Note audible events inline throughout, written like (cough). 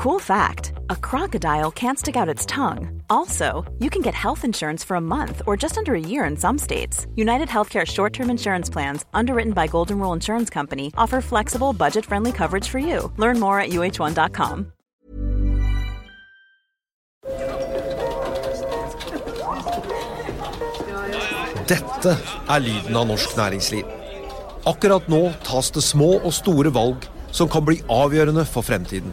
Cool fact a crocodile can't stick out its tongue. Also, you can get health insurance for a month or just under a year in some states. United Healthcare short term insurance plans, underwritten by Golden Rule Insurance Company, offer flexible, budget friendly coverage for you. Learn more at uh1.com. Dette er lyden av norsk næringsliv. Akkurat nå tas det små og store valg som kan bli avgjørende for fremtiden.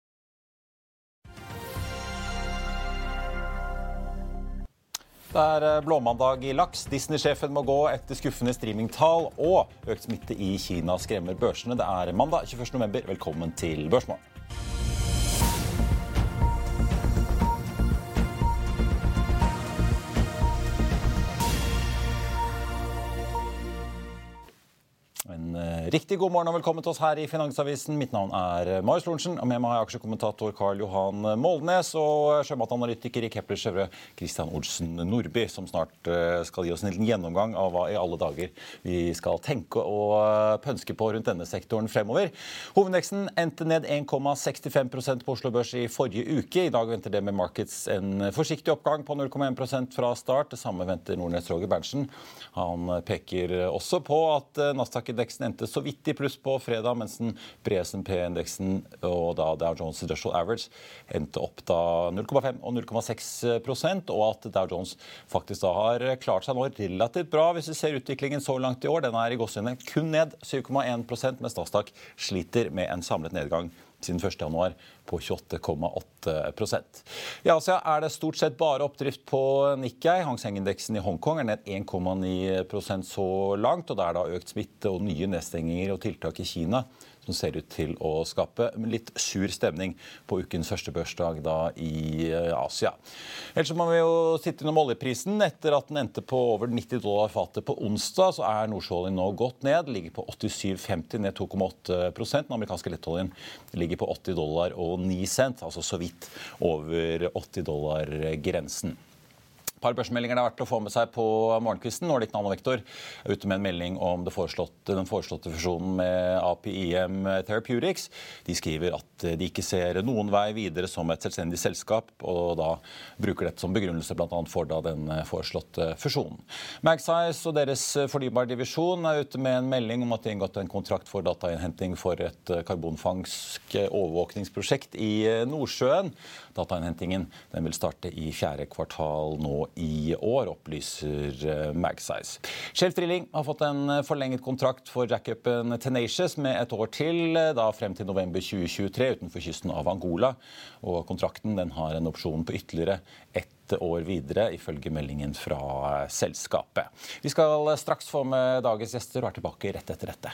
Det er eh, blåmandag i laks. Disney-sjefen må gå etter skuffende streamingtall. Og økt smitte i Kina skremmer børsene. Det er mandag 21.11. Velkommen til Børsmorgen. Riktig god morgen og velkommen til oss her i Finansavisen. Mitt navn er Marius Lorentzen, og med meg har jeg aksjekommentator Karl Johan Målnes og sjømatanalytiker i Kepler Chevre Christian Olsen Nordby, som snart eh, skal gi oss en liten gjennomgang av hva i alle dager vi skal tenke og eh, pønske på rundt denne sektoren fremover. Hovedveksten endte ned 1,65% på Oslo Børs i forrige uke. I dag venter det med Markets en forsiktig oppgang på 0,1% fra start. Det samme venter Nordnes Roger Berntsen. Han peker også på at eh, Nasdaq-indeksen endte så vidt i pluss på fredag, mens den brede SMP-indeksen og da Dow Jones Industrial Average endte opp da 0,5 og 0,6% og at Dow Jones faktisk da har klart seg nå relativt bra hvis vi ser utviklingen så langt i år. Den er i gåsehudet kun ned 7,1% mens Nasdaq sliter med en samlet nedgang siden 1.1 på 28,8% I Asia er det stort sett bare oppdrift på Nikkei. Hang Seng-indeksen i Hongkong er ned 1,9% så langt. og Det er da økt smitte og nye nedstenginger og tiltak i Kina som ser ut til å skape litt sur stemning på ukens første børsdag da i eh, Asia. Ellers må vi jo sitte innom oljeprisen. Etter at den endte på over 90 dollar fatet på onsdag, så er nordsjøoljen nå gått ned. Ligger på 87,50, ned 2,8% Den amerikanske lettoljen ligger på 80 dollar og 9 cent, altså så vidt over 80 dollar-grensen par børsmeldinger det er verdt å få med seg på morgenkvisten. Nordic Nanovektor er ute med en melding om foreslåtte, den foreslåtte fusjonen med APIM Therapeutics. De skriver at de ikke ser noen vei videre som et selvstendig selskap, og da bruker dette som begrunnelse bl.a. for da den foreslåtte fusjonen. Magsize og deres fornybardivisjon er ute med en melding om at de har inngått en kontrakt for datainnhenting for et karbonfangst overvåkningsprosjekt i Nordsjøen. Datainnhentingen vil starte i fjerde kvartal nå i år, opplyser eh, Magsize. Shelf Drilling har fått en eh, forlenget kontrakt for jackupen Tenacious med et år til, eh, da frem til november 2023 utenfor kysten av Angola. Og kontrakten har en opsjon på ytterligere ett år videre, ifølge meldingen fra selskapet. Vi skal straks få med dagens gjester og er tilbake rett etter dette.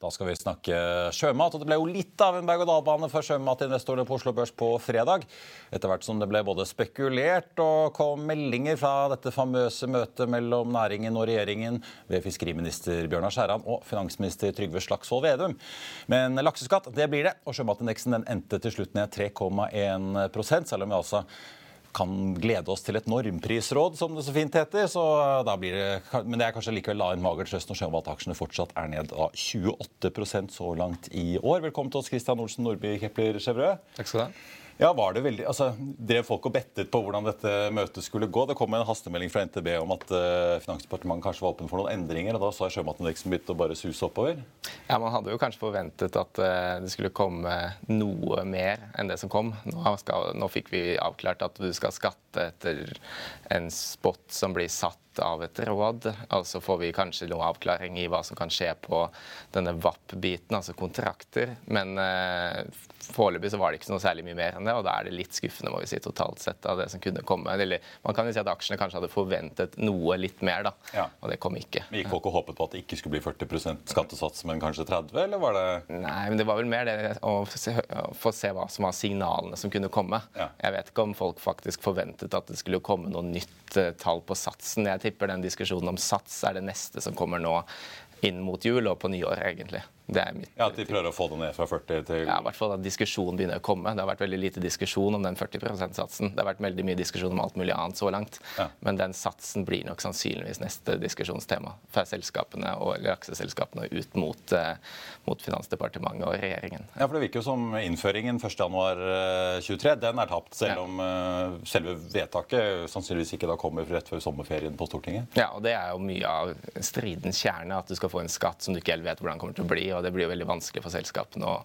Da skal vi snakke sjømat. og Det ble jo litt av en berg-og-dal-bane for sjømatinvestorene på Oslo Børs på fredag. Etter hvert som det ble både spekulert og kom meldinger fra dette famøse møtet mellom næringen og regjeringen ved fiskeriminister Bjørnar Skjæran og finansminister Trygve Slagsvold Vedum. Men lakseskatt, det blir det. Og sjømatindeksen den endte til slutt ned 3,1 selv om vi altså kan glede oss til et normprisråd, som det så fint heter. Så da blir det, men det er kanskje likevel en mager trøst når sjømataksjene fortsatt er ned av 28% så langt i år. Velkommen til oss, Christian Olsen Nordby Kepler Chevrø. Takk skal du ha. Ja, var Det veldig, altså, Drev folk og bettet på hvordan dette møtet skulle gå? Det kom en hastemelding fra NTB om at uh, Finansdepartementet kanskje var åpen for noen endringer. og Da så sjømatindeksen begynte å bare suse oppover? Ja, Man hadde jo kanskje forventet at uh, det skulle komme noe mer enn det som kom. Nå, skal, nå fikk vi avklart at du skal skatte etter en spot som blir satt av et råd. Altså får vi kanskje noe avklaring i hva som kan skje på denne VAP-biten, altså kontrakter. Men eh, foreløpig så var det ikke noe særlig mye mer enn det, og da er det litt skuffende må vi si, totalt sett av det som kunne komme. Eller man kan jo si at aksjene kanskje hadde forventet noe litt mer, da. Ja. Og det kom ikke. Men Gikk folk og håpet på at det ikke skulle bli 40% skattesats, men kanskje 30 eller var det Nei, men det var vel mer det å få se hva som var signalene som kunne komme. Ja. Jeg vet ikke om folk faktisk forventet at det skulle komme noe nytt uh, tall på satsen. Jeg tipper den diskusjonen om sats er det neste som kommer nå inn mot jul og på nyår, egentlig. Det er mitt, ja, At de prøver å få det ned fra 40 til Ja, i hvert fall at diskusjonen begynner å komme. Det har vært veldig lite diskusjon om den 40 %-satsen. Det har vært veldig mye diskusjon om alt mulig annet så langt. Ja. Men den satsen blir nok sannsynligvis neste diskusjonstema for selskapene og lakseselskapene ut mot, eh, mot, Finansdepartementet og regjeringen. Ja, for Det virker jo som innføringen 1.1.23 eh, den er tapt, selv ja. om uh, selve vedtaket sannsynligvis ikke da kommer rett før sommerferien på Stortinget. Ja, og det er jo mye av stridens kjerne, at du skal få en skatt som du ikke helt vet hvordan kommer til å bli. og og det blir jo veldig vanskelig for selskapene å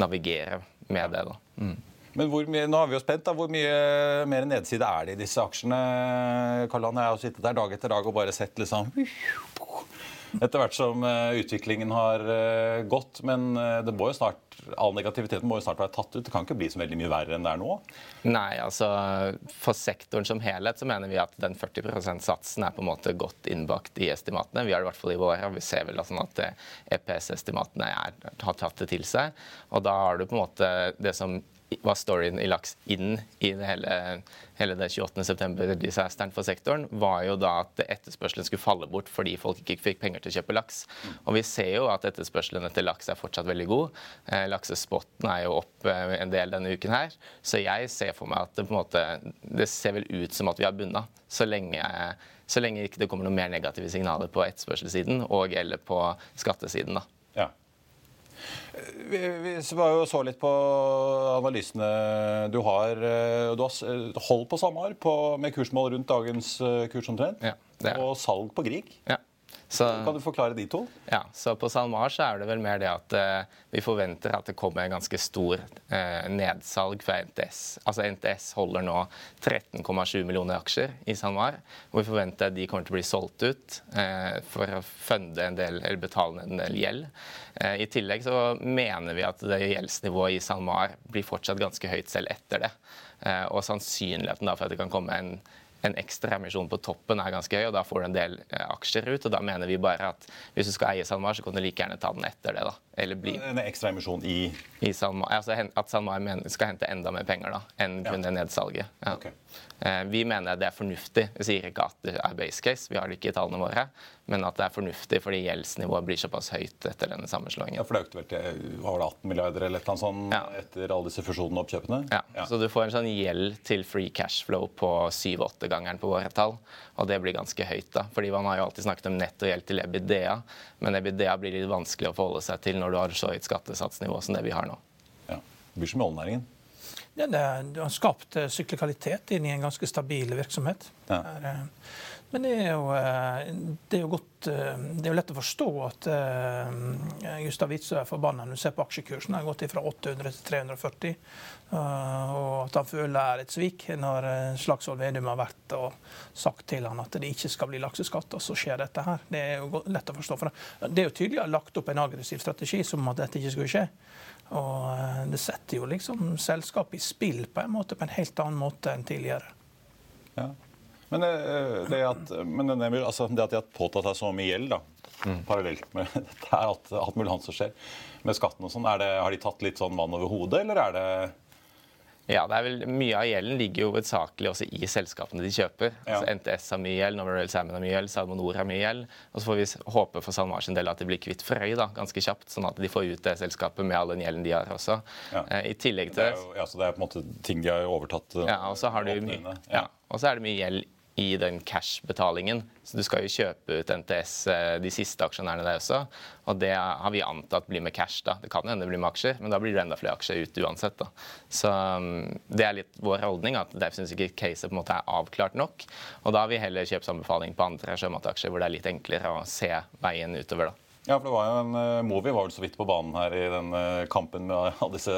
navigere med det. da. Mm. Men mye, nå er vi jo spent, da, hvor mye mer nedside er det i disse aksjene? Karl-Han, jeg har sittet der dag etter dag og bare sett liksom etter hvert som eh, utviklingen har eh, gått. Men eh, det må jo snart, all negativiteten må jo snart være tatt ut. Det kan ikke bli så veldig mye verre enn det er nå? Nei, altså for sektoren som helhet så mener vi at den 40 %-satsen er på en måte godt innbakt i estimatene. Vi har det i hvert fall i våre, vi ser vel sånn at EPS-estimatene har tatt det til seg. Og da har du på en måte det som var storyen i laks inn i det hele, hele det 28.9-disasteren for sektoren, var jo da at etterspørselen skulle falle bort fordi folk ikke fikk penger til å kjøpe laks. Og vi ser jo at etterspørselen etter laks er fortsatt veldig god. Eh, laksespotten er jo opp eh, en del denne uken her. Så jeg ser for meg at det på en måte Det ser vel ut som at vi har bunna. Så lenge, så lenge ikke det kommer noen mer negative signaler på etterspørselssiden og eller på skattesiden. da. Vi, vi var jo så litt på analysene du har. Eh, du har holdt på SalMar med kursmål rundt dagens eh, kurs omtrent. Ja, og salg på Grieg. Ja. Så, kan du forklare de to? Ja, så På SalMar så er det vel mer det at uh, vi forventer at det kommer en ganske stor uh, nedsalg fra NTS. Altså NTS holder nå 13,7 millioner aksjer i SalMar. Og vi forventer at de kommer til å bli solgt ut uh, for å funde en del, eller betale en del gjeld. I tillegg så mener vi at det gjeldsnivået i SalMar blir fortsatt ganske høyt selv etter det. Og sannsynligheten da for at det kan komme en en ekstra emisjon på toppen er ganske høy, og da får du en del eh, aksjer ut. og Da mener vi bare at hvis du skal eie SalMar, så kan du like gjerne ta den etter det. da. Eller bli En ekstra emisjon i I SalMar. Altså at SalMar skal hente enda mer penger da, enn kun det nedsalget. Ja. Okay. Eh, vi mener det er fornuftig. Vi sier ikke at det er base case, vi har det ikke i tallene våre. Men at det er fornuftig fordi gjeldsnivået blir såpass høyt etter denne sammenslåingen. Ja, For det økte vel til var det 18 milliarder eller noe sånt ja. etter alle disse fusjonene og oppkjøpene? Ja. ja. Så du får en sånn gjeld til free cash flow på 7-8-gangeren på våre tall. Og det blir ganske høyt, da. Fordi man har jo alltid snakket om netto gjeld til EBITDA. Men det blir litt vanskelig å forholde seg til når du har så høyt skattesatsnivå som det vi har nå. Ja. Det blir som i oljenæringen. Ja, det, har skapt eh, syklikalitet inn i en ganske stabil virksomhet. Ja. Eh, men det er, jo, eh, det er godt, det er jo lett å forstå at Gustav Witzøe er forbanna når du ser på aksjekursen. Den har gått fra 800 til 340. Og at han føler det er et svik når Slagsvold Vedum har vært og sagt til han at det ikke skal bli lakseskatt, og så skjer dette her. Det er jo lett å forstå. For det er jo tydelig å lagt opp en aggressiv strategi som at dette ikke skulle skje. Og eh, det setter jo liksom selskapet i spill på en måte på en helt annen måte enn tidligere. Ja. Men, eh, det at, men det, altså, det at de har påtatt seg så mye gjeld, da, mm. parallelt med (laughs) dette er at alt mulig annet som skjer med skatten og sånn, har de tatt litt sånn vann over hodet, eller er det ja, det er vel, Mye av gjelden ligger jo hovedsakelig også i selskapene de kjøper. Ja. Altså NTS har mye gjeld, Novel Salmon har mye gjeld, Salmonor har mye gjeld. Og så får vi håpe for SalMar sin del at de blir kvitt Frøy da, ganske kjapt, sånn at de får ut det selskapet med all den gjelden de har også. Ja. Eh, I tillegg til det er jo, ja, Så det er på en måte ting de har overtatt? Ja, og så har du mye, ja, og så er det mye gjeld i den cash-betalingen. Så du skal jo kjøpe ut NTS, eh, de siste aksjonærene der også. Og det har vi antatt blir med cash. da. Det kan hende det blir med aksjer, men da blir det enda flere aksjer ut uansett. da. Så mm, det er litt vår holdning, at derfor syns ikke caset på en måte er avklart nok. Og da har vi heller kjøpsanbefaling på andre sjømataksjer hvor det er litt enklere å se veien utover. da. Ja, for det var jo en uh, Movi var vel så vidt på banen her i den uh, kampen med disse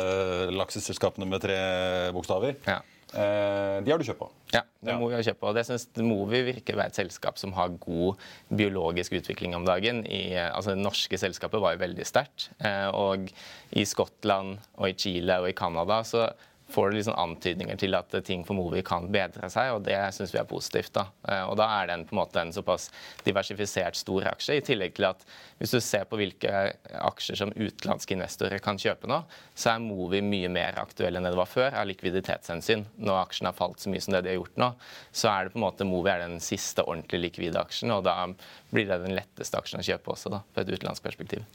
lakseselskapene med tre bokstaver. Ja. Uh, de har du kjøpt på? Ja, det må vi ha kjøpt på. Det synes Movi virker å være et selskap som har god biologisk utvikling om dagen. I, altså, det norske selskapet var jo veldig sterkt. og i Skottland og i Chile og i Canada så får du liksom antydninger til at ting for Movi kan bedre seg, og det syns vi er positivt. da. Eh, og da er den på en måte en såpass diversifisert stor aksje, i tillegg til at hvis du ser på hvilke aksjer som utenlandske investorer kan kjøpe nå, så er Movi mye mer aktuell enn det det var før av likviditetshensyn. Når aksjen har falt så mye som det de har gjort nå, så er det på en måte Movi er den siste ordentlig likvide aksjen, og da blir det den letteste aksjen å kjøpe også, da, på et utenlandsk perspektiv.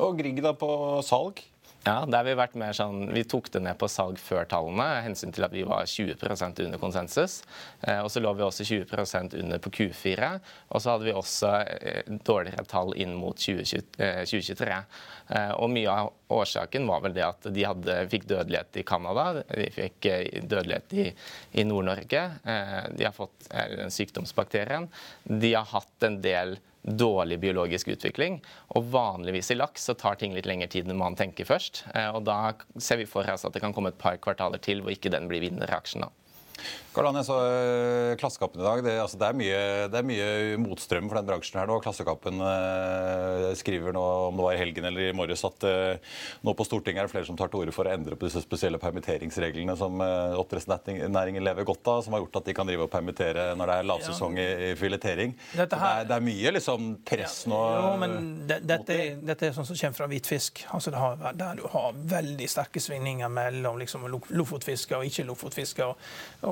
Og Grieg da på salg? Ja, der vi vært mer sånn, vi tok det ned på salg før tallene, hensyn til at vi var 20% under konsensus. Eh, og så lå vi også 20% under på Q4. Og så hadde vi også eh, dårligere tall inn mot 2020, eh, 2023. Eh, og mye av årsaken var vel det at de hadde, fikk dødelighet i Canada, de fikk dødelighet i, i Nord-Norge. De har fått sykdomsbakterien. De har hatt en del dårlig biologisk utvikling. Og vanligvis i laks så tar ting litt lengre tid enn man tenker først. Eh, og da ser vi for oss at det kan komme et par kvartaler til hvor ikke den blir vinneraksjen. Karl Anne, så uh, Klassekampen i dag, det, altså, det, er mye, det, er mye, motstrøm for den bransjen her nå. Klassekampen eh, skriver nå, om det var i helgen eller i morges, at eh, nå på Stortinget er det flere som tar til orde for å endre på disse spesielle permitteringsreglene som eh, oppdrettsnæringen lever godt av, som har gjort at de kan drive og permittere når det er lavsesong i, i filetering. Her... Det, er, det, er, mye liksom press ja, nå. Jo, men dette, dette, er sånn som kommer fra hvitfisk. Altså, har, der du har veldig sterke svingninger mellom liksom, lofotfiske og ikke-lofotfiske.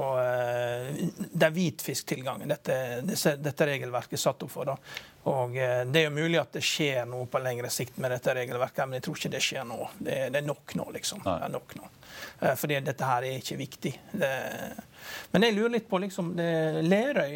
Og, Eh, det er hvitfisktilgangen dette, dette, regelverket er satt opp for. Da. Og eh, Det er jo mulig at det skjer noe på lengre sikt med dette regelverket, men jeg tror ikke det skjer nå. Det, det er nok nå, liksom. Det er nok nå. Eh, fordi dette her er ikke viktig. Det, men jeg lurer litt på liksom, Lerøy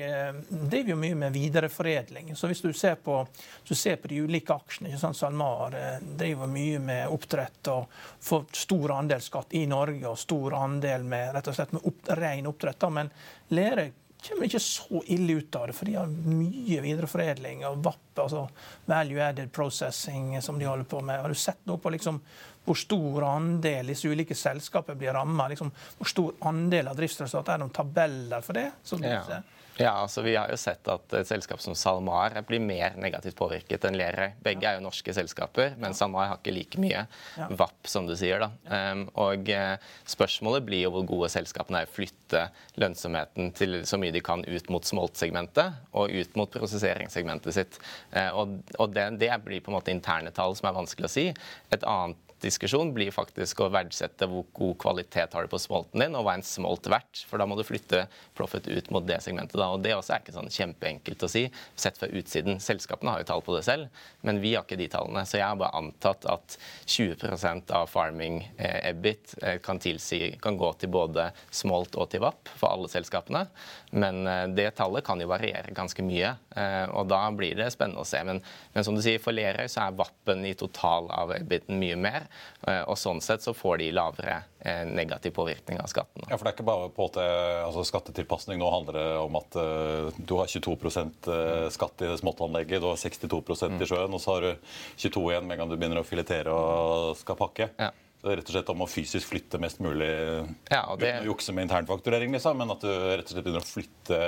driver jo mye med videreforedling. Så hvis du ser på, du ser på de ulike aksjene ikke sant, SalMar driver mye med oppdrett og får stor andel skatt i Norge og stor andel med rett og slett med opp, ren oppdrett. Men Lerøy kommer ikke så ille ut av det, for de har mye videreforedling og VAP, altså value added processing, som de holder på med. Har du sett noe på liksom, hvor stor andel disse ulike selskapene blir ramma? Liksom, hvor stor andel av driftsresultatet? Er det noen tabeller for det? Ja. Ja, altså Vi har jo sett at et selskap som SalMar blir mer negativt påvirket enn Lerøy. Begge er jo norske selskaper, men SalMar har ikke like mye ja. VAP, som du sier. da. Um, og uh, Spørsmålet blir jo hvor gode selskapene er å flytte lønnsomheten til så mye de kan ut mot smoltsegmentet og ut mot prosesseringssegmentet sitt. Uh, og, og det, det, blir på en måte interne tall som er vanskelig å si. Et annet diskusjon blir faktisk å verdsette hvor god kvalitet har du på smolten din, og hva er en smolt verdt. For da må du flytte profit ut mot det segmentet. da, og Det også er ikke sånn kjempeenkelt å si, sett fra utsiden. Selskapene har jo tall på det selv, men vi har ikke de tallene. Så jeg har bare antatt at 20% av farming eh, EBIT eh, kan, tilsi, kan gå til både smolt og til VAP for alle selskapene. Men eh, det tallet kan jo variere ganske mye, eh, og da blir det spennende å se. Men, men som du sier, for Lerøy så er VAP-en i total av EBIT-en mye mer. Eh, og sånn sett så får de lavere eh, negativ påvirkning av skatten. Ja, for det er ikke bare på til, altså Skattetilpasning nå handler det om at uh, du har 22% skatt i det småttanlegget, du har 62 mm. i sjøen, og så har du 22 igjen med en gang du begynner å filetere og skal pakke. Ja. Rett og slett om å fysisk flytte mest mulig ja, og det... uten å jukse med internfakturering, liksom, men at du rett og slett begynner å flytte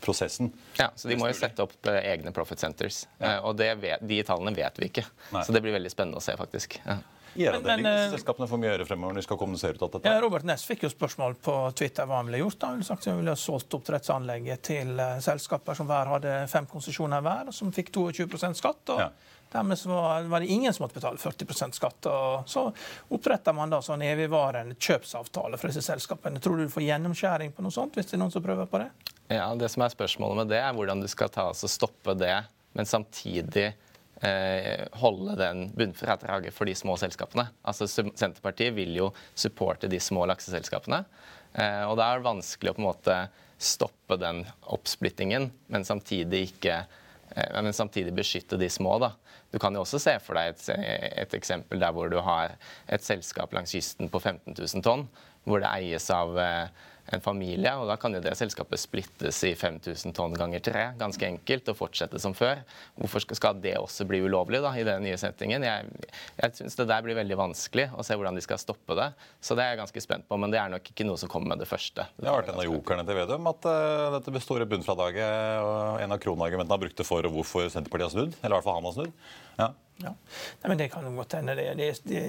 prosessen. Ja, så De må jo sette opp eh, egne profit centers. Ja. Eh, og vet, De tallene vet vi ikke. Nei. Så det blir veldig spennende å se, faktisk. Ja. Men, men, selskapene får mye å gjøre fremover når de skal kommunisere ut alt dette. Ja, Robert Ness fikk jo spørsmål på Twitter hva han ville gjort. Han ville sagt at han ville solgt oppdrettsanlegget til selskaper som hver hadde fem konsesjoner hver, og som fikk 22 skatt. og ja. Dermed var, det ingen som måtte betale 40% skatt. og Så oppretter man da sånn evigvarende kjøpsavtale for disse selskapene. Tror du du får gjennomskjæring på noe sånt, hvis det er noen som prøver på det? Ja, Det som er spørsmålet med det, er hvordan du skal ta oss og stoppe det, men samtidig eh, holde den bunnfradraget for de små selskapene. Altså Senterpartiet vil jo supporte de små lakseselskapene. Eh, og da er det vanskelig å på en måte stoppe den oppsplittingen, men samtidig ikke men samtidig beskytte de små. da. Du kan jo også se for deg et, et, eksempel der hvor du har et selskap langs kysten på 15 000 tonn, hvor det eies av en familie. og Da kan jo det selskapet splittes i 5000 tonn ganger tre, ganske enkelt, og fortsette som før. Hvorfor skal det også bli ulovlig da, i den nye settingen? Jeg, jeg syns det der blir veldig vanskelig å se hvordan de skal stoppe det. Så det er jeg ganske spent på, men det er nok ikke noe som kommer med det første. Det, har vært en av jokerne til Vedum at uh, dette store bunnfradaget og en av kronargumentene han brukte for hvorfor Senterpartiet har snudd, eller i hvert fall han har snudd. Ja. Ja. Nei, men Det kan jo godt hende. Det, det, det,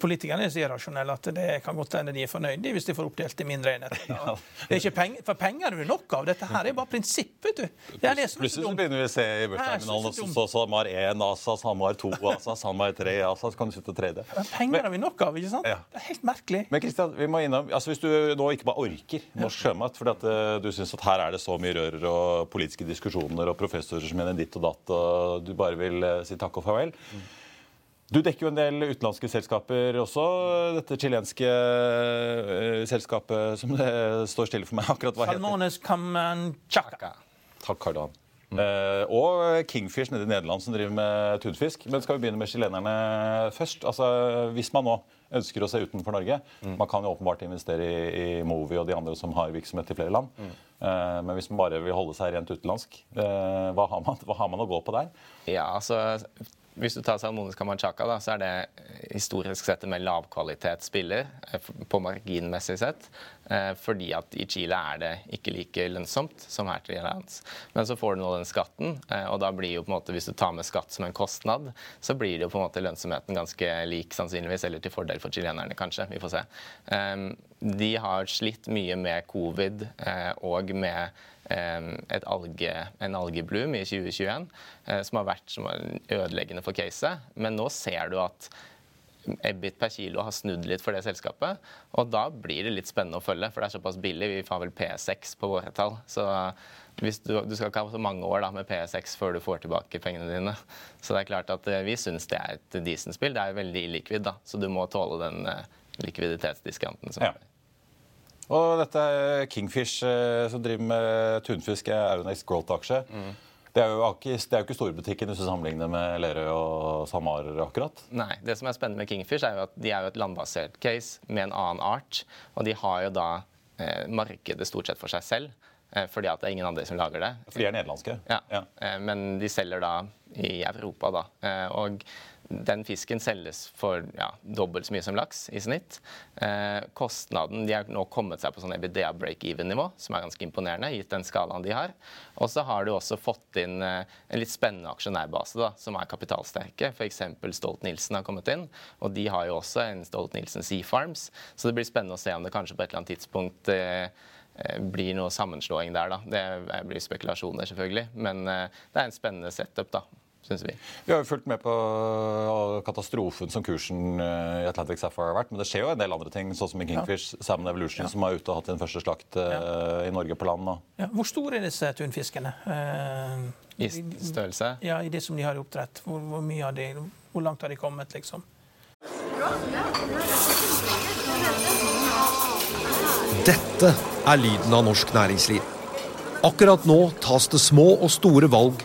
politikerne er så irrasjonelle at det kan godt hende de er fornøyde hvis de får oppdelt i mindre enheter. (laughs) Ja. Det er ikke penger, for penger er det nok av. Dette her er bare prinsippet, du. Plutselig så begynner vi å se i børsterminalen så, så SAMAR 1 ASA, SAMAR 2 ASA, SAMAR 3 ASA. Så kan du sitte og. Penger har vi nok av, ikke sant? Ja. Det er helt merkelig. Men Kristian, vi må innom, altså Hvis du nå ikke bare orker norsk sjømat fordi at uh, du syns at her er det så mye rør og politiske diskusjoner og professorer som mener ditt og datt, og du bare vil uh, si takk og farvel du dekker jo en del utenlandske selskaper også. Dette chilenske uh, selskapet som det står stille for meg akkurat hva Salmones Camanchaca. Takk, Cardan. Mm. Uh, og Kingfish nede i Nederland som driver med tunfisk. Men skal vi begynne med chilenerne først? Altså, Hvis man nå ønsker å se utenfor Norge mm. Man kan jo åpenbart investere i, i Movi og de andre som har virksomhet i flere land. Mm. Uh, men hvis man bare vil holde seg rent utenlandsk, uh, hva, har man, hva har man å gå på der? Ja, altså hvis du tar Salmones Kamanchaka, da, så er det eh, historisk sett en mer lavkvalitetsspiller eh, på marginmessig sett. Eh, fordi at i Chile er det ikke like lønnsomt som her til lands. Men så får du nå den skatten, og da blir jo på en måte, hvis du tar med skatt som en kostnad, så blir det jo på en måte lønnsomheten ganske lik sannsynligvis, eller til fordel for chilenerne, kanskje. Vi får se. De har slitt mye med covid og med alge, en algebloom i 2021 eh, som har vært som ødeleggende for caset. Men nå ser du at Ebit per kilo har snudd litt for det selskapet. Og da blir det litt spennende å følge, for det er såpass billig. Vi får vel P6 på våre tall. Så du, du, skal ikke ha så mange år da, med P6 før du får tilbake pengene dine. Så det er klart at eh, vi syns det er et decent spill. Det er veldig illikvid, da, så du må tåle den eh, likviditetsdiskanten som ja. er. Og dette er Kingfish eh, som driver med tunfisk, er Euronex Growth-aksje. Mm. Det er, jo ikke, det er jo ikke storbutikken hvis du sammenligner med Lerøy og SalMar akkurat. Nei. Det som er spennende med Kingfish, er jo at de er jo et landbasert case med en annen art. Og de har jo da eh, markedet stort sett for seg selv. Eh, fordi at det er ingen andre som lager det. For de er nederlandske? Ja. ja. Eh, men de selger da i Europa, da. Eh, og den fisken selges for ja, dobbelt så mye som laks i snitt. Eh, kostnaden De har nå kommet seg på sånn EBDA break-even-nivå, som er ganske imponerende, gitt den skalaen de har. Og så har du også fått inn eh, en litt spennende aksjonærbase, da, som er kapitalsterke. F.eks. Stolt-Nielsen har kommet inn, og de har jo også en Stolt-Nielsen Sea Farms. Så det blir spennende å se om det kanskje på et eller annet tidspunkt eh, eh blir noe sammenslåing der. da. Det blir spekulasjoner, selvfølgelig. Men eh, det er en spennende setup. da syns vi. Vi har jo fulgt med på uh, katastrofen som kursen uh, i Atlantic Sapphire har vært. Men det skjer jo en del andre ting, sånn som i Kingfish, ja. Salmon Evolution, ja. som er ute og hatt sin første slakt ja. i Norge på land. Ja. Hvor store er disse tunfiskene? I størrelse? Ja, i det som de har i oppdrett. Hvor, hvor, mye har de, hvor langt har de kommet, liksom? Dette er lyden av norsk næringsliv. Akkurat nå tas det små og store valg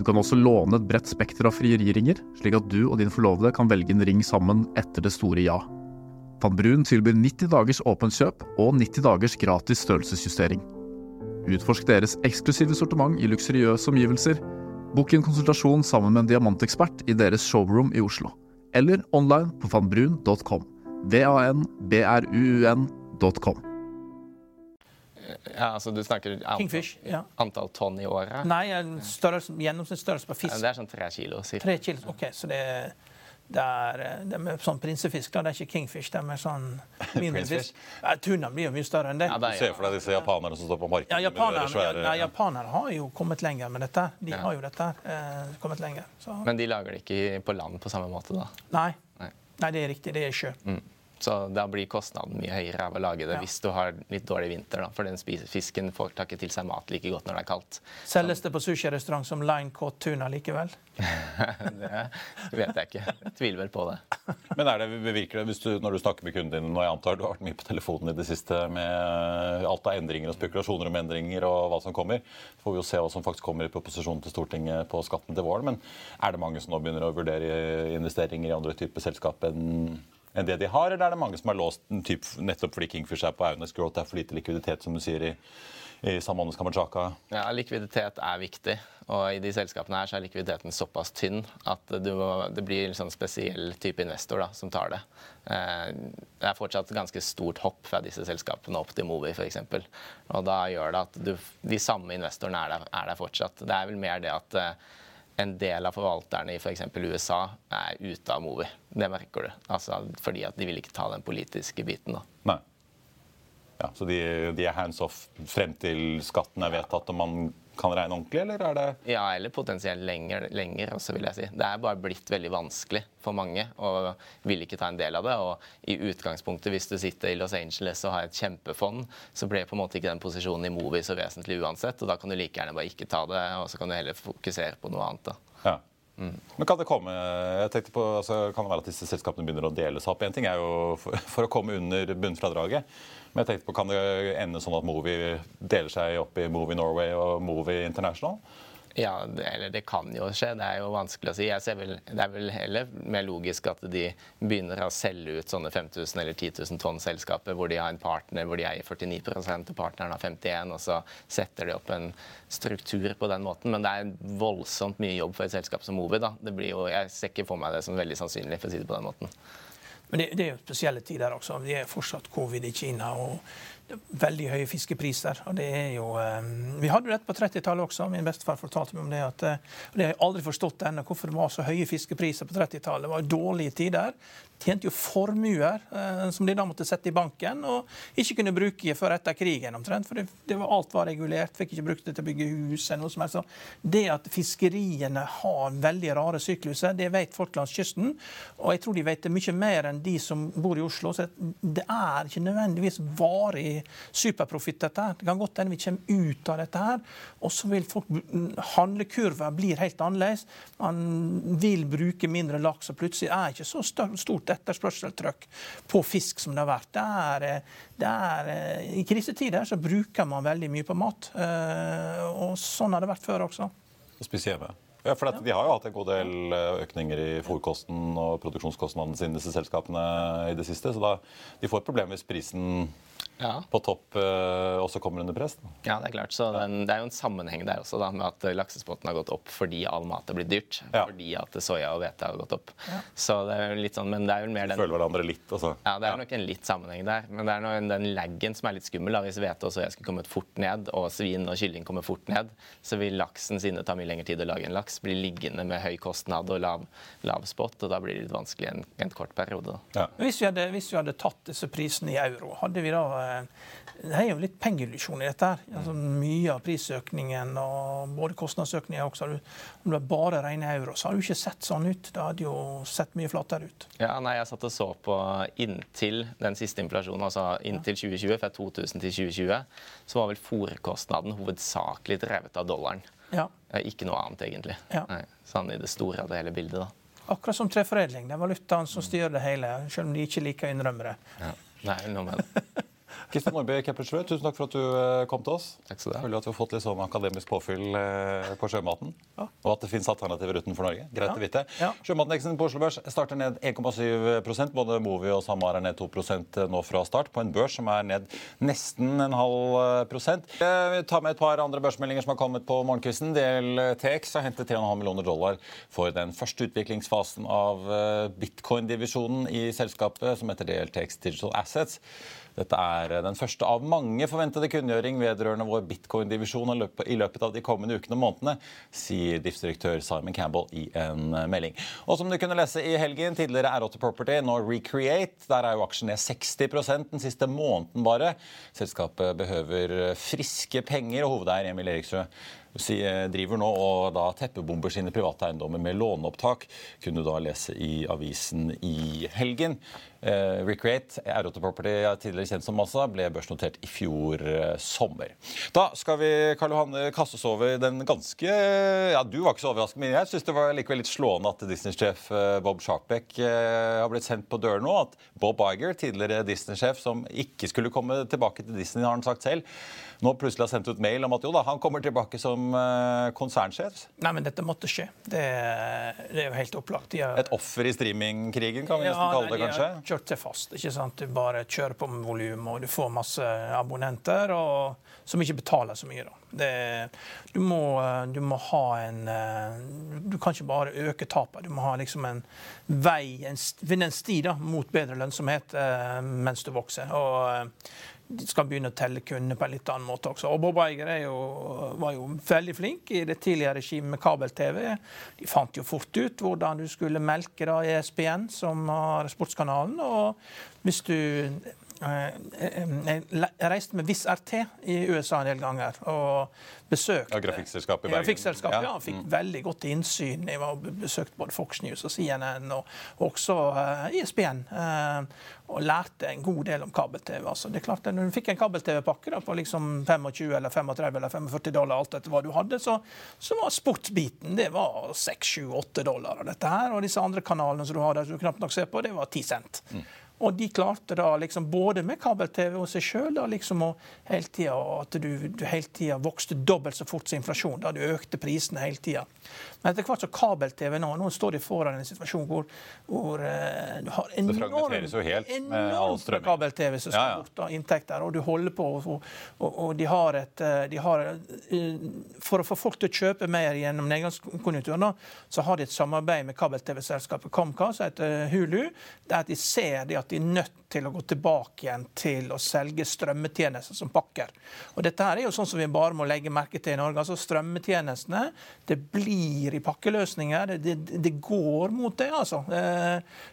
Du kan også låne et bredt spekter av frieriringer, slik at du og din forlovede kan velge en ring sammen etter det store ja. Van Brun tilbyr 90 dagers åpent kjøp og 90 dagers gratis størrelsesjustering. Utforsk deres eksklusive sortiment i luksuriøse omgivelser. Bok en konsultasjon sammen med en diamantekspert i deres showroom i Oslo. Eller online på vanbrun.com. V-a-n-b-r-u-u-n.com. Ja, altså Du snakker antall, Kingfish, ja. antall tonn i året? Nei, en størrelse, gjennomsnittsstørrelse på Ja, fisk. Det er sånn tre kilo. cirka. Tre kilo. OK, så det er det er, de er sånn prinsefisk, da. Det er ikke kingfish. Det er sånn (laughs) mindre fisk. Ja, Tuna blir jo mye større enn det. Ja, det er, for deg disse japanerne som står på markedet Ja, de japanerne, svære ja, japanere har jo kommet lenger med dette. De Ja. har jo dette eh, kommet lenger. Så, men de lager det ikke på land på samme måte, da. nei. Nei. nei, det er riktig. Det er sjø. Mm. Så da blir kostnaden mye høyere av å lage det Ja. hvis du har litt dårlig vinter. da, For den fisken får tar ikke til seg mat like godt når det er kaldt. Selges det på sushirestaurant som line caught tuna likevel? (laughs) Det vet jeg ikke. Jeg tviler vel på det. Men er det, virker det, hvis du, når du snakker med kunden din, og jeg antar du har vært mye på telefonen i det siste med alt av endringer og spekulasjoner om endringer og hva som kommer, så får vi jo se hva som faktisk kommer i proposisjonen til Stortinget på skatten til våren. Men er det mange som nå begynner å vurdere investeringer i andre typer selskap enn enn det de har, eller er det mange som har låst typ, nettopp fordi Kingfish er på Aunes Growth, det er for lite likviditet, som du sier i, i Samones Kamachaka? Ja, Likviditet er viktig, og i de selskapene her så er likviditeten såpass tynn at du det blir en sånn spesiell type investor da, som tar det. Eh, Det er fortsatt ganske stort hopp fra disse selskapene opp til Movi f.eks. Og da gjør det at du, de samme investorene er der, er der fortsatt. Det er vel mer det at eh, en del av forvalterne i f.eks. USA er ute av Movi. Det merker du. Altså, fordi at de vil ikke ta den politiske biten. da. Nei. Ja, så de, de er hands off frem til skatten er vedtatt og man kan regne ordentlig, eller er det Ja, eller potensielt lenger, lenger også, vil jeg si. Det er bare blitt veldig vanskelig for mange og vil ikke ta en del av det. Og i utgangspunktet, hvis du sitter i Los Angeles og har et kjempefond, så blir på en måte ikke den posisjonen i Movi så vesentlig uansett, og da kan du like gjerne bare ikke ta det, og så kan du heller fokusere på noe annet. da. Ja. Men kan det komme jeg tenkte på, altså, kan det være at disse selskapene begynner å dele seg opp? En ting er jo for, for å komme under bunnfradraget. Men jeg tenkte på, kan det ende sånn at Movi deler seg opp i Movi Norway og Movi International? Ja, eller det kan jo skje. Det er jo vanskelig å si. Jeg ser vel, det er vel heller mer logisk at de begynner å selge ut sånne 5000 eller 10 000 tonn selskaper hvor de har en partner hvor de eier 49 og partneren har 51 og så setter de opp en struktur på den måten. Men det er voldsomt mye jobb for et selskap som Movi. da. Jeg ser ikke for meg det som veldig sannsynlig, for å si det på den måten. Men det, det er jo spesielle tider også. Det er fortsatt covid i Kina. og Veldig høye fiskepriser. og det er jo, eh, Vi hadde jo dette på 30-tallet også. Min bestefar fortalte meg om det. at eh, Det har jeg aldri forstått ennå, hvorfor det var så høye fiskepriser på 30-tallet. Det var jo dårlige tider. Tjente jo formuer eh, som de da måtte sette i banken, og ikke kunne bruke før etter krigen omtrent. For det, det var, alt var regulert. Fikk ikke brukt det til å bygge hus eller noe som helst. Det at fiskeriene har veldig rare sykluser, det vet folk langs kysten. Og jeg tror de vet det mye mer enn de som bor i Oslo. Så det er ikke nødvendigvis varig superprofitt, dette her. Det kan godt hende vi kommer ut av dette her, og så vil folk Handlekurva blir helt annerledes. Man vil bruke mindre laks, og plutselig er det ikke så stort etterspørselstrykk på fisk som det har vært. Det er, det er, I krisetider så bruker man veldig mye på mat, eh, og sånn har det vært før også. Hjemme? Ja, for De har jo hatt en god del eh, økninger i fòrkosten og produksjonskostnadene sine, disse selskapene, i det siste. Så da, de får et problem hvis prisen Ja. på topp uh, også kommer under press. Ja, det er klart. Så den, det er jo en sammenheng der også da, med at laksespotten har gått opp fordi all mat har blitt dyrt. Ja. Fordi at soya og hvete har gått opp. Så det er jo litt sånn, Men det er jo mer den Føler hverandre litt. altså. Ja, det er nok en litt sammenheng der. Men det er noe, den laggen som er litt skummel. da. Hvis hvete og soya skulle kommet fort ned, og svin og kylling kommer fort ned, så vil laksen, sine ta mye lengre tid å lage en laks, bli liggende med høy kostnad og lav, lav spot, og da blir det litt vanskelig en, en kort periode. da. Ja. Hvis vi, hadde, hvis vi hadde tatt disse prisene i euro, hadde vi da eh, Det er jo litt pengeillusjon i dette. her. Altså, mye av prisøkningen og både kostnadsøkningen også. Om det bare regner euro, så har det jo ikke sett sånn ut. Det hadde jo sett mye flatere ut. Ja, nei, Jeg satt og så på inntil den siste inflasjonen, altså inntil 2020, fra 2000 til 2020, så var vel fòrkostnaden hovedsakelig drevet av dollaren. Ja. Eh, Ikke noe annet, egentlig. Ja. Nei, sånn i det store av det hele bildet, da. Akkurat som treforedling. Det er valutaen som styrer det hele, selv om de ikke liker å innrømme det. Ja. Er noe med det. Kristian Nordby Keppersrud, tusen takk for at du eh, kom til oss. Takk skal du ha. Føler at vi har fått litt sånn akademisk påfyll eh, på sjømaten. Og at det finnes alternativer utenfor Norge. Greit å vite. Ja. Sjømatindeksen på Oslo Børs starter ned 1,7% Både Movi og SalMar er ned 2% nå fra start, på en børs som er ned nesten en halv eh, prosent. Eh, Vi tar med et par andre børsmeldinger som har kommet på morgenkvisten. DLTX har hentet 3,5 millioner dollar for den første utviklingsfasen av eh, bitcoin-divisjonen i selskapet, som heter DLTX Digital Assets. Dette er den første av mange forventede kunngjøring vedrørende vår bitcoin-divisjon i løpet- av de kommende ukene og månedene, sier driftsdirektør Simon Campbell i en melding. Og som du kunne lese i helgen, tidligere R8 Property, nå Recreate, der er jo aksjen ned 60% den siste måneden bare. Selskapet behøver friske penger, og hovedeier Emil Eriksrød driver nå og da teppebomber sine private eiendommer med låneopptak, kunne du da lese i avisen i helgen. Eh, Recreate, R8 Property, er tidligere kjent som Massa, ble børsnotert i fjor eh, sommer. Da skal vi Karl Johan, kaste oss over den ganske Ja, du var ikke så overrasket, men jeg syns det var likevel litt slående at Disney-sjef eh, Bob Sharpbeck eh, har blitt sendt på dør nå. At Bob Iger, tidligere Disney-sjef, som ikke skulle komme tilbake til Disney, har han sagt selv, nå plutselig har sendt ut mail om at jo da, han kommer tilbake som eh, konsernsjef. Nei, men dette måtte skje. Det, det er jo helt opplagt. Har, Et offer i streamingkrigen, kan vi nesten kalle det, kanskje? Kjørt seg fast. ikke sant? Du bare kjører på med volum, og du får masse abonnenter og, som ikke betaler så mye. da. Det, du, må, du må ha en eh, Du kan ikke bare øke tapet. Du må ha liksom en vei, en, finne en sti da, mot bedre lønnsomhet eh, mens du vokser. Og eh, skal begynne å telle kundene på en litt annen måte også. Og Bob Eiger er jo, var jo veldig flink i det tidligere regimet med kabel-TV. De fant jo fort ut hvordan du skulle melke da ESPN, som har sportskanalen. Og hvis du Jeg jeg reiste med Viss RT i USA en del ganger og besøkte Ja, Grafikkselskapet i Bergen. Grafikkselskapet, ja. Ja. Fikk veldig godt innsyn. Jeg var besøkte både Fox News og CNN, og også eh, ISBN. eh, og lærte en god del om kabel-TV. Altså, det er klart Når du fikk en kabel-TV-pakke på liksom 25 eller 35 eller 45 dollar, alt etter hva du hadde, så, så var sportsbiten det var 6-7-8 dollar. av dette her, Og disse andre kanalene som du har der som du knapt nok ser på, det var 10 cent. Og de klarte da liksom både med kabel-TV og seg sjøl liksom at du, du hele tida vokste dobbelt så fort som inflasjon. Da du økte prisene hele tida. Men etter hvert så kabel-TV nå Nå står de foran en situasjon hvor, hvor uh, du har all enormt kabel-TV som skal Ja, ja. bort av inntekter, og du holder på, og, og, og de har et eh, de har, eh, For å få folk til å kjøpe mer gjennom nedgangskonjunkturen, så har de et samarbeid med kabel-TV-selskapet Comcast, som heter Hulu, der de ser de at de er nødt til å gå tilbake igjen til å selge strømmetjenester som pakker. Og dette her er jo sånn som vi bare må legge merke til i Norge. altså Strømmetjenestene det blir i pakkeløsninger. Det, det, det går mot det, altså. Det,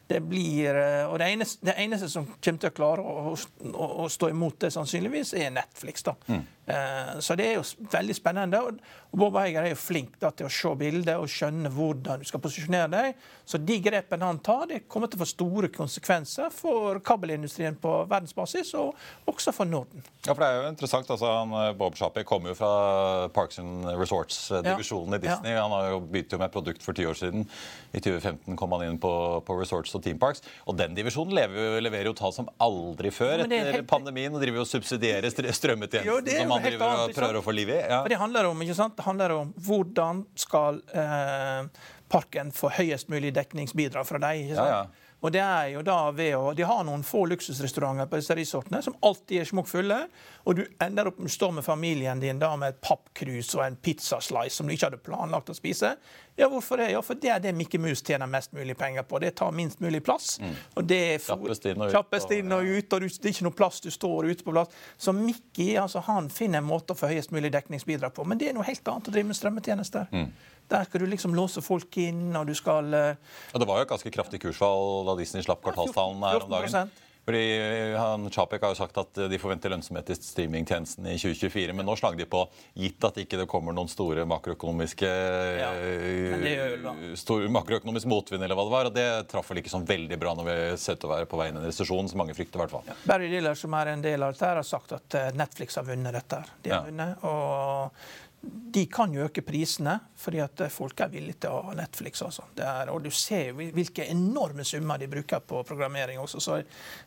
det blir, eh, og det eneste, det eneste som kommer til å klare å, å, å stå imot det, sannsynligvis, er Netflix. da. Eh, Så det er jo veldig spennende. og- Bård Bob Eiger er jo flink da, til å se bildet og skjønne hvordan du skal posisjonere deg. Så de grepene han tar, det kommer til å få store konsekvenser for kabelindustrien på verdensbasis, og også for Norden. Ja, for det er jo interessant. altså han, eh, Bob Shappey kommer jo fra Parks and Resorts-divisjonen i Disney. Han har jo begynt jo med produkt for ti år siden. I 2015 kom han inn på, på Resorts og Team Parks. Og den divisjonen lever, jo- leverer jo tall som aldri før er etter helt- pandemien. Og driver jo og subsidierer strømmetjenesten. Jo, det er jo som helt annet, prøver å få liv i. Ja. For det handler om, ikke sant? Det handler om hvordan skal eh, parken få høyest mulig dekningsbidrag fra deg. ikke sant? Ja, ja. Og det er jo da ved å, De har noen få luksusrestauranter på disse resortene som alltid er smokkfulle. Og du ender opp med å stå med familien din da med et pappkrus og en pizzaslice som du ikke hadde planlagt å spise. Ja, hvorfor det? Ja, for det er det Mikke Mus tjener mest mulig penger på. Det tar minst mulig plass. Og det er Mm. Kjappest inn og ut, Kjappest og- inn og ut, og det er ikke noe plass du står ute på plass. Så Mickey altså, han finner en måte å få høyest mulig dekningsbidrag på. Men det er noe helt annet å drive med strømmetjenester. Mm. Der skal du liksom låse folk inn, og du skal eh, Og det var jo et ganske kraftig kursfall da Disney slapp kvartalstallene her om dagen. Fordi han, Chapek har jo sagt at de forventer lønnsomhet i streamingtjenesten i 2024. Men nå slang de på, gitt at ikke det kommer noen store makroøkonomiske ja, eh, stor makroøkonomisk motvind, eller hva det var. Og det traff vel ikke sånn veldig bra når vi ser ut å være på vei inn i en resesjon, som mange frykter i hvert fall. Barry Diller, som er en del av dette, har sagt at eh, Netflix har vunnet dette. De har Ja. vunnet, og de kan jo øke prisene, fordi at folk er villige til å ha Netflix. Altså. Er, og du ser jo hvilke enorme summer de bruker på programmering også. Så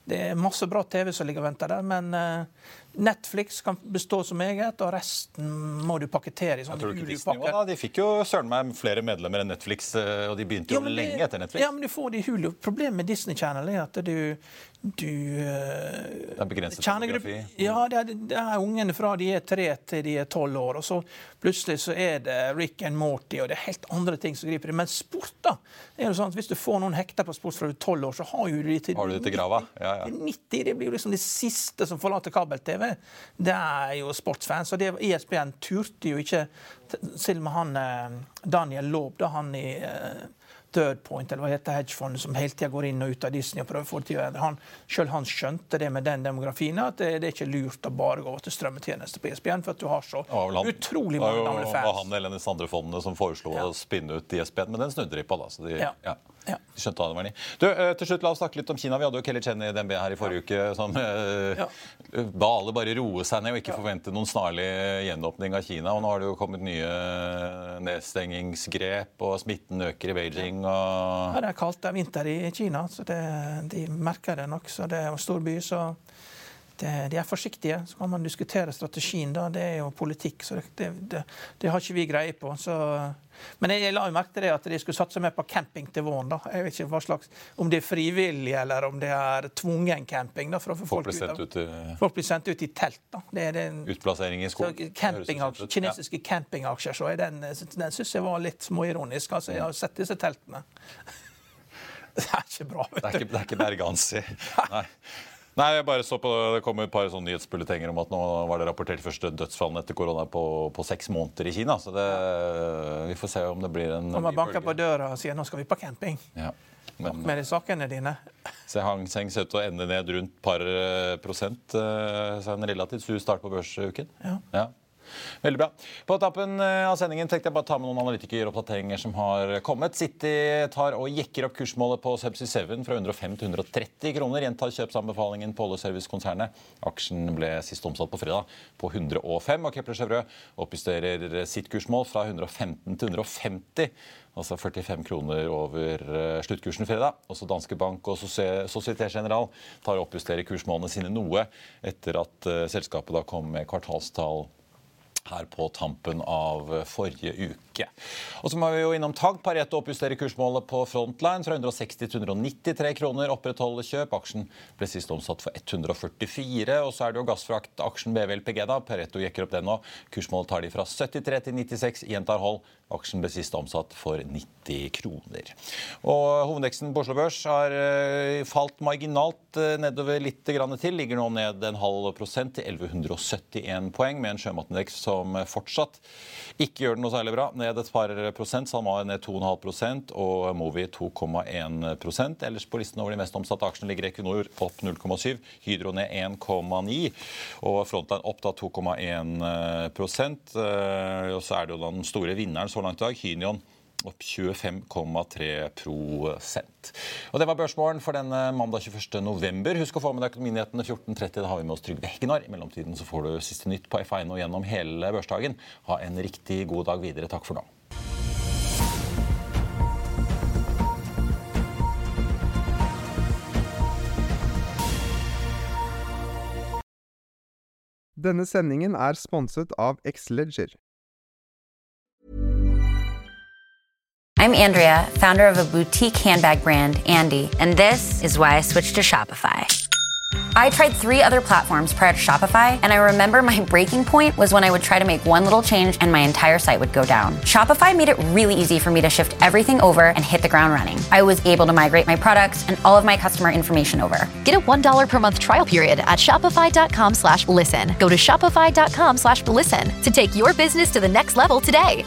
det er masse bra TV som ligger og venter der. Men uh, Netflix kan bestå som eget, og resten må du pakkettere i sånne Hulu-pakker. De fikk jo søren meg flere medlemmer enn Netflix, eh, og de begynte jo ja, lenge etter Netflix. Ja, men du får de Hulu. Problemet med Disney Channel er at du, du uh, Det er begrenset fotografi? Ja, det er, det er ungene fra de er tre til de er tolv år. Og så plutselig så er det Rick and Morty, og det er helt andre ting som griper dem. Men sport, da. er jo sånn at Hvis du får noen hekta på sport fra du er tolv år, så har jo du de til, har du det til grava. Ja, ja. 90. Det blir jo liksom de siste som forlater kabel-TV. Det er jo sportsfans. Og det, ESPN turte jo ikke Selv med han eh, Daniel Laab, da han i eh, Third Point, eller hva heter hedgefondet, som hele tida går inn og ut av Disney og prøver å få det til han, Selv han skjønte det med den demografien, at det, det er ikke lurt å bare gå til strømmetjeneste på ESPN, for at du har så han, utrolig mange gamle fans. Det var han eller de andre fondene som foreslo ja. å spinne ut ESPN, men den snudde de på, da. Så de, ja. ja. Ja. Skjønte hva det var de. Du, eh, til slutt, La oss snakke litt om Kina. Vi hadde jo Kelly Chen i DNB her i forrige uke som uh, ja. ba alle bare roe seg ned og ikke forvente noen snarlig gjenåpning av Kina. Og nå har det jo kommet nye nedstengingsgrep, og smitten øker i Beijing. Og... Ja, det er kaldt. Det er vinter i Kina, så det, de merker det nok. Så det er en stor by, så det, de er forsiktige. Så kan man diskutere strategien, da. Det er jo politikk, så det, det, det har ikke vi greie på. Så men jeg la jo merke til det at de skulle satse mer på camping til våren. da. Jeg vet ikke hva slags, Om det er frivillig eller om det er tvungen camping. da, for å få folk, folk, blir sendt ut, ut, folk blir sendt ut i telt. da. Er Utplassering i skog. Kinesiske ja. campingaksjer. så Den, den syns jeg var litt småironisk. altså Jeg har sett disse teltene. (laughs) Det er ikke bra. vet du. Det er ikke, det er ikke Bergansi. (laughs) Nei. Nei, jeg bare så på, Det kom et par sånne nyhetsbulletenger om at nå var det rapportert første dødsfallene etter korona på, på, seks måneder i Kina. Så det, vi får se om det blir en Kommer banker på døra og sier nå skal vi på camping. Ja. Men, med de sakene dine. Se Hang Seng ser ut til å ende ned rundt par prosent, prosent. Eh, så en relativt sur start på børsuken. Ja. ja. Veldig bra. På tappen eh, av sendingen tenkte jeg bare ta med noen analytikeroppdateringer som har kommet. City tar og jekker opp kursmålet på Subsea 7 fra 105 til 130 kroner. Gjentar kjøpsanbefalingen på oljeservicekonsernet. Aksjen ble sist omsatt på fredag på 105, og Kepler Chevreux oppjusterer sitt kursmål fra 115 til 150 altså 45 kroner over eh, sluttkursen fredag. Også Danske Bank og Société General tar og oppjusterer kursmålene sine noe etter at eh, selskapet da kom med kvartalstall her på tampen av forrige uke. Og så må vi jo innom TAG. Pareto oppjusterer kursmålet på Frontline fra 160 til 193 kroner. Opprettholder kjøp. Aksjen ble sist omsatt for 144. Og så er det jo gassfraktaksjen BVLPG. da. Pareto jekker opp den nå. Kursmålet tar de fra 73 til 96. Gjentar hold. Aksjen ble sist omsatt for 90 kroner. Og Hovedveksten på Oslo Børs har eh, falt marginalt eh, nedover litt til. Ligger nå ned en halv prosent til 1171 poeng, med en sjømatindeks som fortsatt ikke gjør det noe særlig bra. Ned et par prosent. SalMar ned 2,5% og Movi 2,1% Ellers på listen over de mest omsatte aksjene ligger Equinor opp 0,7, Hydro ned 1,9 og Frontline opp da 2,1 eh, Og så er det jo den store vinneren så langt i dag. Hynion opp 25,3% Og Det var børsmålen for denne mandag 21. november. Husk å få med deg Økonominyhetene 14.30. Da har vi med oss Trygve Hegnar. I mellomtiden så får du siste nytt på F1 og gjennom hele børsdagen. Ha en riktig god dag videre. Takk for nå. Denne sendingen er sponset av X-Leger. I'm Andrea, founder of a boutique handbag brand, Andy, and this is why I switched to Shopify. I tried three other platforms prior to Shopify, and I remember my breaking point was when I would try to make one little change and my entire site would go down. Shopify made it really easy for me to shift everything over and hit the ground running. I was able to migrate my products and all of my customer information over. Get a $1 per month trial period at shopify.com slash listen. Go to shopify.com slash listen to take your business to the next level today.